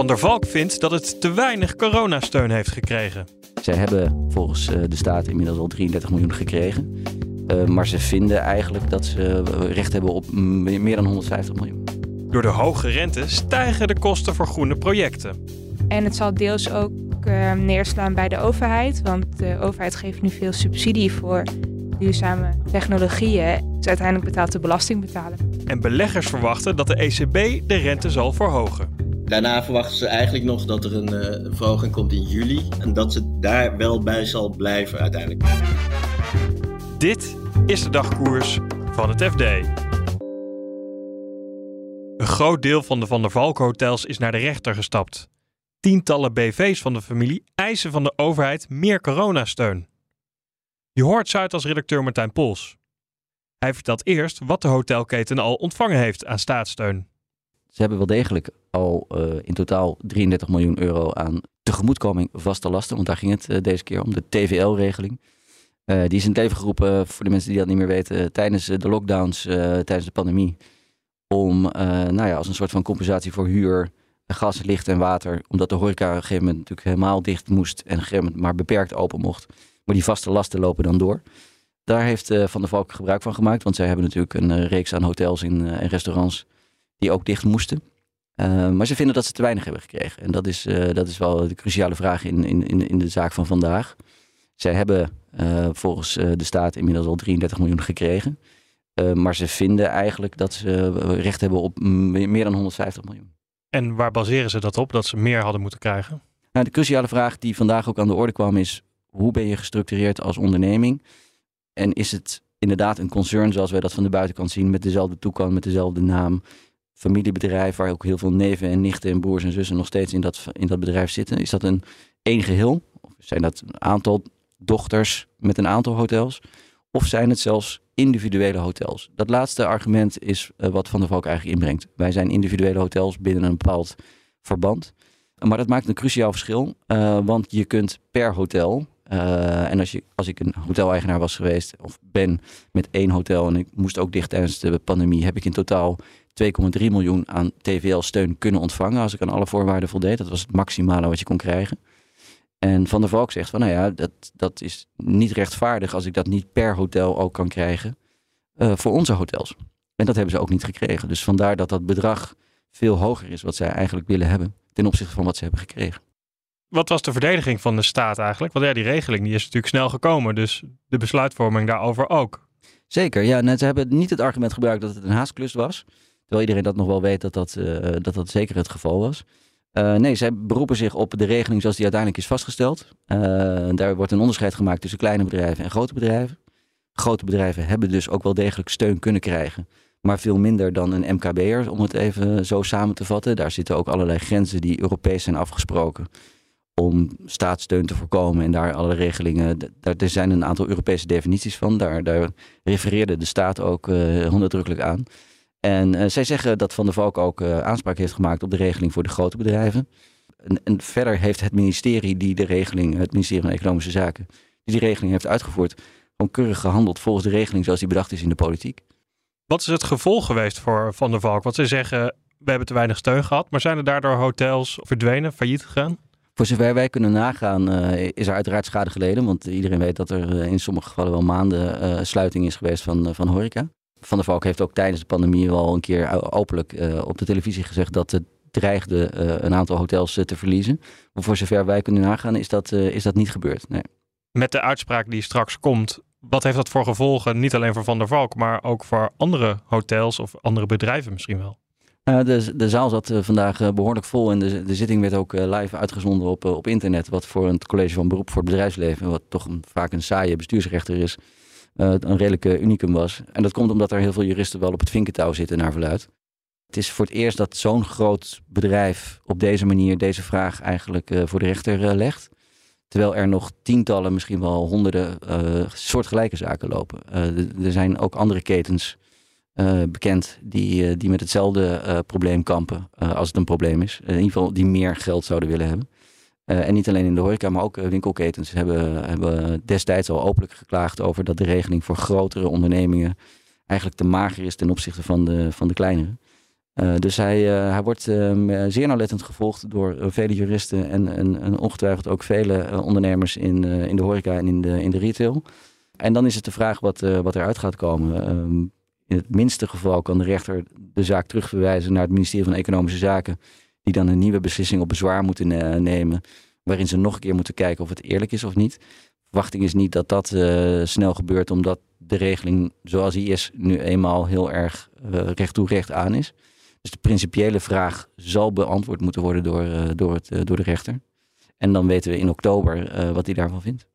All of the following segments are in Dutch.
Van der Valk vindt dat het te weinig coronasteun heeft gekregen. Zij hebben volgens eh, de staat inmiddels al 33 miljoen gekregen. Uh, maar ze vinden eigenlijk dat ze recht hebben op meer dan 150 miljoen. Door de hoge rente stijgen de kosten voor groene projecten. En het zal deels ook uh, neerslaan bij de overheid. Want de overheid geeft nu veel subsidie voor duurzame technologieën. Dus uiteindelijk betaalt de belastingbetaler. En beleggers verwachten dat de ECB de rente zal verhogen. Daarna verwachten ze eigenlijk nog dat er een uh, verhoging komt in juli. En dat ze daar wel bij zal blijven uiteindelijk. Dit is de dagkoers van het FD. Een groot deel van de Van der Valk hotels is naar de rechter gestapt. Tientallen BV's van de familie eisen van de overheid meer coronasteun. Je hoort Zuidas-redacteur Martijn Pols. Hij vertelt eerst wat de hotelketen al ontvangen heeft aan staatssteun. Ze hebben wel degelijk al uh, in totaal 33 miljoen euro aan tegemoetkoming vaste lasten. Want daar ging het uh, deze keer om, de TVL-regeling. Uh, die is in het leven geroepen, voor de mensen die dat niet meer weten, tijdens de lockdowns, tijdens de pandemie. Om nou ja, als een soort van compensatie voor huur, gas, licht en water. Omdat de horeca op een gegeven moment natuurlijk helemaal dicht moest en op een gegeven moment maar beperkt open mocht. Maar die vaste lasten lopen dan door. Daar heeft Van der Valk gebruik van gemaakt, want zij hebben natuurlijk een reeks aan hotels in, en restaurants die ook dicht moesten. Uh, maar ze vinden dat ze te weinig hebben gekregen. En dat is, uh, dat is wel de cruciale vraag in, in, in de zaak van vandaag. Zij hebben uh, volgens de staat inmiddels al 33 miljoen gekregen. maar ze vinden eigenlijk dat ze recht hebben op meer dan 150 miljoen. En waar baseren ze dat op, dat ze meer hadden moeten krijgen? Nou, de cruciale vraag die vandaag ook aan de orde kwam is... hoe ben je gestructureerd als onderneming? En is het inderdaad een concern zoals wij dat van de buitenkant zien... met dezelfde toekomst, met dezelfde naam familiebedrijf waar ook heel veel neven en nichten en broers en zussen nog steeds in dat, in dat bedrijf zitten. Is dat een één geheel? Of zijn dat een aantal dochters met een aantal hotels? Of zijn het zelfs individuele hotels? Dat laatste argument is uh, wat Van der Valk eigenlijk inbrengt. Wij zijn individuele hotels binnen een bepaald verband. Maar dat maakt een cruciaal verschil, uh, want je kunt per hotel uh, en als, je, als ik een hoteleigenaar was geweest of ben met één hotel en ik moest ook dicht tijdens de pandemie, heb ik in totaal 2,3 miljoen aan TVL-steun kunnen ontvangen als ik aan alle voorwaarden voldeed. Dat was het maximale wat je kon krijgen. En Van der Valk zegt van nou ja, dat, dat is niet rechtvaardig als ik dat niet per hotel ook kan krijgen uh, voor onze hotels. En dat hebben ze ook niet gekregen. Dus vandaar dat dat bedrag veel hoger is wat zij eigenlijk willen hebben ten opzichte van wat ze hebben gekregen. Wat was de verdediging van de staat eigenlijk? Want ja, die regeling die is natuurlijk snel gekomen, dus de besluitvorming daarover ook. Zeker, ja. Net, ze hebben niet het argument gebruikt dat het een haastklus was. Terwijl iedereen dat nog wel weet dat dat, uh, dat, dat zeker het geval was. Uh, nee, zij beroepen zich op de regeling zoals die uiteindelijk is vastgesteld. Uh, daar wordt een onderscheid gemaakt tussen kleine bedrijven en grote bedrijven. Grote bedrijven hebben dus ook wel degelijk steun kunnen krijgen. Maar veel minder dan een MKB'er, om het even zo samen te vatten. Daar zitten ook allerlei grenzen die Europees zijn afgesproken om staatssteun te voorkomen en daar alle regelingen. Daar, er zijn een aantal Europese definities van. Daar, daar refereerde de staat ook uh, onderdrukkelijk aan. En uh, zij zeggen dat Van der Valk ook uh, aanspraak heeft gemaakt op de regeling voor de grote bedrijven. En, en, verder heeft het ministerie die de regeling, het ministerie van Economische Zaken, die die regeling heeft uitgevoerd, gewoon keurig gehandeld volgens de regeling zoals die bedacht is in de politiek. Wat is het gevolg geweest voor Van der Valk? Want ze zeggen, we hebben te weinig steun gehad, maar zijn er daardoor hotels verdwenen, failliet gegaan? Voor zover wij kunnen nagaan, uh, is er uiteraard schade geleden. Want iedereen weet dat er in sommige gevallen wel maanden uh, sluiting is geweest van, van horeca. Van der Valk heeft ook tijdens de pandemie wel een keer openlijk op de televisie gezegd dat het dreigde een aantal hotels te verliezen. Maar voor zover wij kunnen nagaan, is dat, is dat niet gebeurd. Nee. Met de uitspraak die straks komt, wat heeft dat voor gevolgen? Niet alleen voor Van der Valk, maar ook voor andere hotels of andere bedrijven misschien wel? Uh, de, de zaal zat uh, vandaag uh, behoorlijk vol en de, de zitting werd ook live uitgezonden op, op internet. Wat voor een college van beroep voor het bedrijfsleven, wat toch een, vaak een saaie bestuursrechter is, een redelijke unicum was. En dat komt omdat er heel veel juristen wel op het vinkentouw zitten naar verluid. Het is voor het eerst dat zo'n groot bedrijf op deze manier deze vraag eigenlijk uh, voor de rechter legt. Terwijl er nog tientallen, misschien wel honderden soortgelijke zaken lopen. er zijn ook andere ketens bekend die, die met hetzelfde probleem kampen, als het een probleem is. in ieder geval die meer geld zouden willen hebben. En niet alleen in de horeca, maar ook winkelketens hebben, hebben destijds al openlijk geklaagd over dat de regeling voor grotere ondernemingen eigenlijk te mager is ten opzichte van de, van de kleinere. Uh, dus hij, hij wordt uh, zeer nauwlettend gevolgd door vele juristen en, en, en, ongetwijfeld ook vele ondernemers in, in de horeca en in de, in de retail. En dan is het de vraag wat, wat eruit gaat komen. Um, in het minste geval kan de rechter de zaak terugverwijzen naar het ministerie van Economische Zaken, die dan een nieuwe beslissing op bezwaar moeten nemen, waarin ze nog een keer moeten kijken of het eerlijk is of niet. Verwachting is niet dat dat snel gebeurt, omdat de regeling zoals die is nu eenmaal heel erg recht toe recht aan is. Dus de principiële vraag zal beantwoord moeten worden door, uh, door, het, uh, door de rechter. En dan weten we in oktober uh, wat hij daarvan vindt.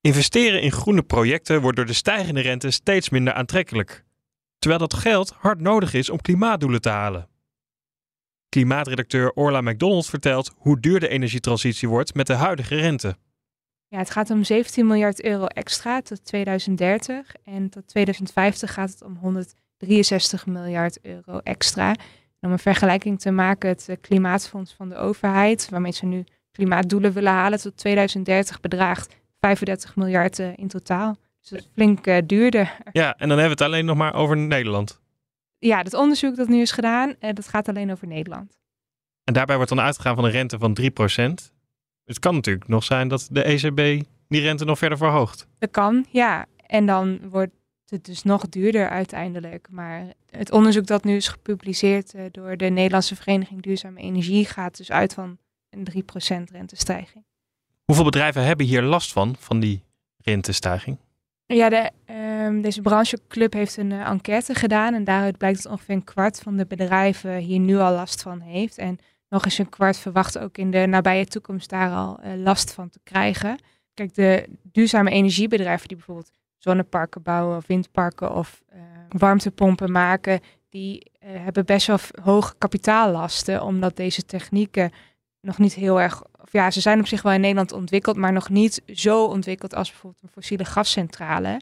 Investeren in groene projecten wordt door de stijgende rente steeds minder aantrekkelijk. Terwijl dat geld hard nodig is om klimaatdoelen te halen. Klimaatredacteur Orla McDonald vertelt hoe duur de energietransitie wordt met de huidige rente. Ja, het gaat om 17 miljard euro extra tot 2030 en tot 2050 gaat het om 100 63 miljard euro extra. om een vergelijking te maken, het klimaatfonds van de overheid, waarmee ze nu klimaatdoelen willen halen tot 2030, bedraagt 35 miljard eh, in totaal. Dus dat is flink uh, duurder. Ja, en dan hebben we het alleen nog maar over Nederland. Ja, het onderzoek dat nu is gedaan, dat gaat alleen over Nederland. En daarbij wordt dan uitgegaan van een rente van 3%. Het kan natuurlijk nog zijn dat de ECB die rente nog verder verhoogt. Dat kan, ja. En dan wordt het dus nog duurder uiteindelijk. Maar het onderzoek dat nu is gepubliceerd uh, door de Nederlandse Vereniging Duurzame Energie gaat dus uit van een 3% rentestijging. Hoeveel bedrijven hebben hier last van, van die rentestijging? Ja, de, um, deze brancheclub heeft een uh, enquête gedaan en daaruit blijkt dat ongeveer een kwart van de bedrijven hier nu al last van heeft. En nog eens een kwart verwacht ook in de nabije toekomst daar al uh, last van te krijgen. Kijk, de duurzame energiebedrijven die bijvoorbeeld zonneparken bouwen of windparken of uh, warmtepompen maken, die hebben best wel hoge kapitaallasten, omdat deze technieken nog niet heel erg, of ja, ze zijn op zich wel in Nederland ontwikkeld, maar nog niet zo ontwikkeld als bijvoorbeeld een fossiele gascentrale.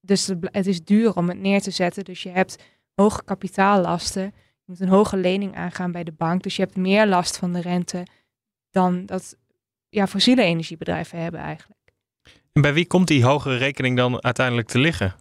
Dus het is duur om het neer te zetten. Dus je hebt hoge kapitaallasten. Je moet een hoge lening aangaan bij de bank. Dus je hebt meer last van de rente dan dat ja, fossiele energiebedrijven hebben eigenlijk. En bij wie komt die hogere rekening dan uiteindelijk te liggen?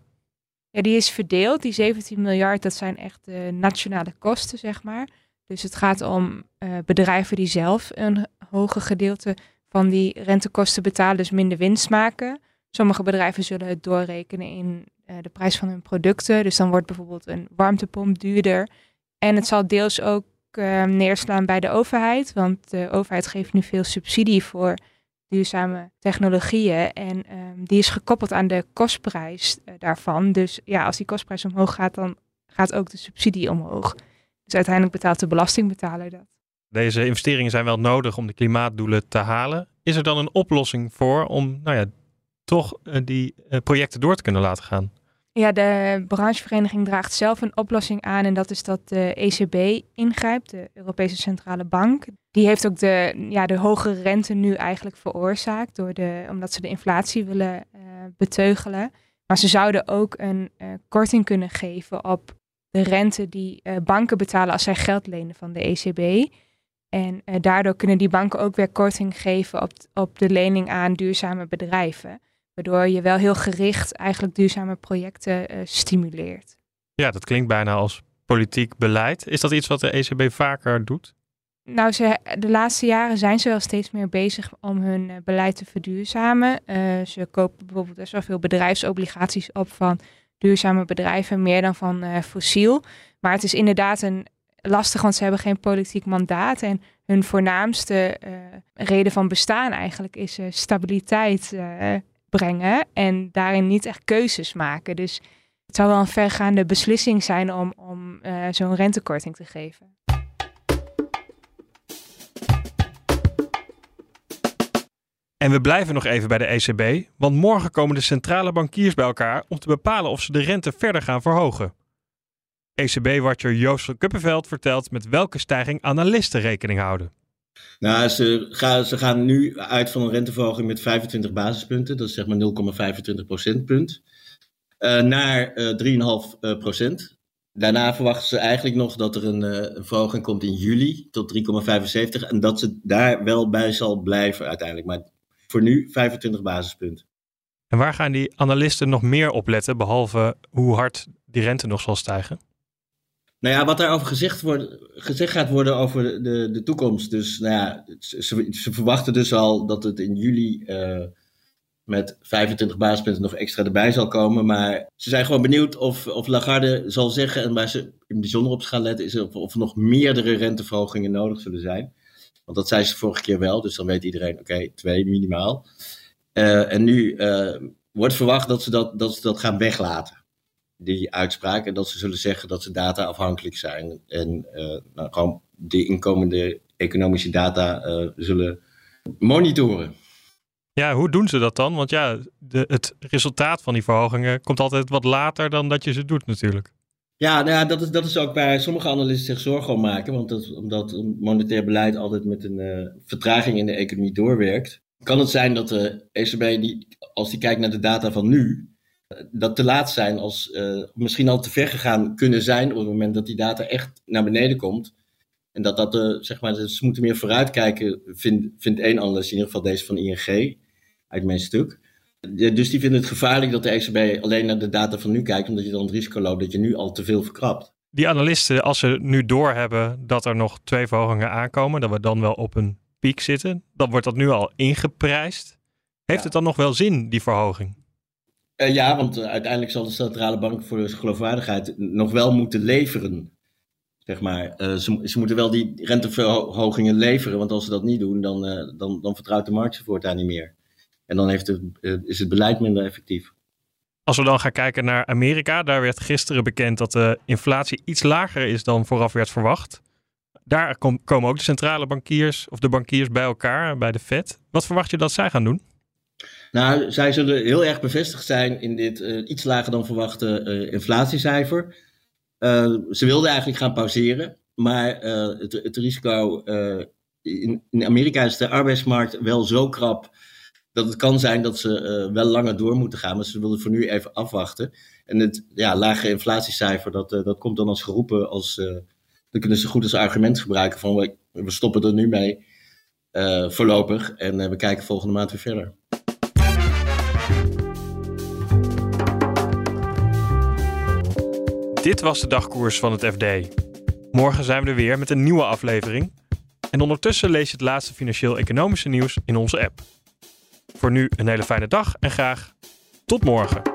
Ja, die is verdeeld. Die 17 miljard, dat zijn echt de nationale kosten, zeg maar. Dus het gaat om uh, bedrijven die zelf een hoger gedeelte van die rentekosten betalen, dus minder winst maken. Sommige bedrijven zullen het doorrekenen in uh, de prijs van hun producten. Dus dan wordt bijvoorbeeld een warmtepomp duurder. En het zal deels ook uh, neerslaan bij de overheid, want de overheid geeft nu veel subsidie voor duurzame technologieën. En um, die is gekoppeld aan de kostprijs uh, daarvan. Dus ja, als die kostprijs omhoog gaat, dan gaat ook de subsidie omhoog. Dus uiteindelijk betaalt de belastingbetaler dat. Deze investeringen zijn wel nodig om de klimaatdoelen te halen. Is er dan een oplossing voor om nou ja, toch uh, die uh, projecten door te kunnen laten gaan? Ja, de branchevereniging draagt zelf een oplossing aan en dat is dat de ECB ingrijpt, de Europese Centrale Bank. Die heeft ook de, ja, de hoge rente nu eigenlijk veroorzaakt, door de, omdat ze de inflatie willen uh, beteugelen. Maar ze zouden ook een korting kunnen geven op de rente die banken betalen als zij geld lenen van de ECB. En daardoor kunnen die banken ook weer korting geven op, op de lening aan duurzame bedrijven. Waardoor je wel heel gericht eigenlijk duurzame projecten uh, stimuleert. Ja, dat klinkt bijna als politiek beleid. Is dat iets wat de ECB vaker doet? Nou, ze, de laatste jaren zijn ze wel steeds meer bezig om hun uh, beleid te verduurzamen. Ze kopen bijvoorbeeld best wel veel bedrijfsobligaties op van duurzame bedrijven, meer dan van fossiel. Maar het is inderdaad een lastig, want ze hebben geen politiek mandaat. En hun voornaamste reden van bestaan eigenlijk is stabiliteit brengen en daarin niet echt keuzes maken. Dus het zou wel een vergaande beslissing zijn om, om zo'n rentekorting te geven. En we blijven nog even bij de ECB, want morgen komen de centrale bankiers bij elkaar om te bepalen of ze de rente verder gaan verhogen. ECB-watcher Joost van Kuppenveld vertelt met welke stijging analisten rekening houden. Nou, ze gaan, ze gaan nu uit van een renteverhoging met 25 basispunten, dat is zeg maar 0,25 procentpunt, uh, naar uh, 3,5 uh, procent. Daarna verwachten ze eigenlijk nog dat er een, uh, een verhoging komt in juli tot 3,75 en dat ze daar wel bij zal blijven uiteindelijk. Maar voor nu 25 basispunten. En waar gaan die analisten nog meer op letten, behalve hoe hard die rente nog zal stijgen? Nou ja, wat daarover gezegd, wordt, gezegd gaat worden over de, de toekomst. Dus nou ja, ze, ze verwachten dus al dat het in juli uh, met 25 basispunten nog extra erbij zal komen. Maar ze zijn gewoon benieuwd of, of Lagarde zal zeggen, en waar ze in bijzonder op gaan letten, is of, of er nog meerdere renteverhogingen nodig zullen zijn. Want dat zei ze vorige keer wel, dus dan weet iedereen, oké, twee minimaal. Uh, en nu uh, wordt verwacht dat ze dat, dat ze dat gaan weglaten die uitspraak. En dat ze zullen zeggen dat ze data afhankelijk zijn. En uh, nou, gewoon de inkomende economische data uh, zullen monitoren. Ja, hoe doen ze dat dan? Want ja, de, het resultaat van die verhogingen komt altijd wat later dan dat je ze doet natuurlijk. Ja, nou ja dat, is, dat is ook bij sommige analisten zich zorgen om maken. Want dat, omdat monetair beleid altijd met een uh, vertraging in de economie doorwerkt. Kan het zijn dat de ECB, die, als die kijkt naar de data van nu, dat te laat zijn als uh, misschien al te ver gegaan kunnen zijn op het moment dat die data echt naar beneden komt. En dat dat, uh, zeg maar, ze moeten meer vooruitkijken, vindt vind één analist, in ieder geval deze van ING, uit mijn stuk. Dus die vinden het gevaarlijk dat de ECB alleen naar de data van nu kijkt, omdat je dan het risico loopt dat je nu al te veel verkrapt. Die analisten, als ze nu doorhebben dat er nog twee verhogingen aankomen, dat we dan wel op een piek zitten, dan wordt dat nu al ingeprijsd. Heeft ja. het dan nog wel zin, die verhoging? Uh, ja, want uh, uiteindelijk zal de centrale bank voor de geloofwaardigheid nog wel moeten leveren. Zeg maar. Uh, ze, ze, moeten wel die renteverhogingen leveren, want als ze dat niet doen, dan, dan, dan vertrouwt de markt ze voortaan niet meer. En dan heeft is het beleid minder effectief. Als we dan gaan kijken naar Amerika, daar werd gisteren bekend dat de inflatie iets lager is dan vooraf werd verwacht. Daar kom, komen ook de centrale bankiers of de bankiers bij elkaar, bij de Fed. Wat verwacht je dat zij gaan doen? Nou, zij zullen heel erg bevestigd zijn in dit uh, iets lager dan verwachte uh, inflatiecijfer. Uh, ze wilden eigenlijk gaan pauzeren, maar het, het, risico in, in, Amerika is de arbeidsmarkt wel zo krap dat het kan zijn dat ze wel langer door moeten gaan, maar ze wilden voor nu even afwachten. En het ja, lage inflatiecijfer, dat, dat komt dan als geroepen, als, dan kunnen ze goed als argument gebruiken van we, we stoppen er nu mee voorlopig en we kijken volgende maand weer verder. Dit was de dagkoers van het FD. Morgen zijn we er weer met een nieuwe aflevering. En ondertussen lees je het laatste financieel-economische nieuws in onze app. Voor nu een hele fijne dag en graag tot morgen.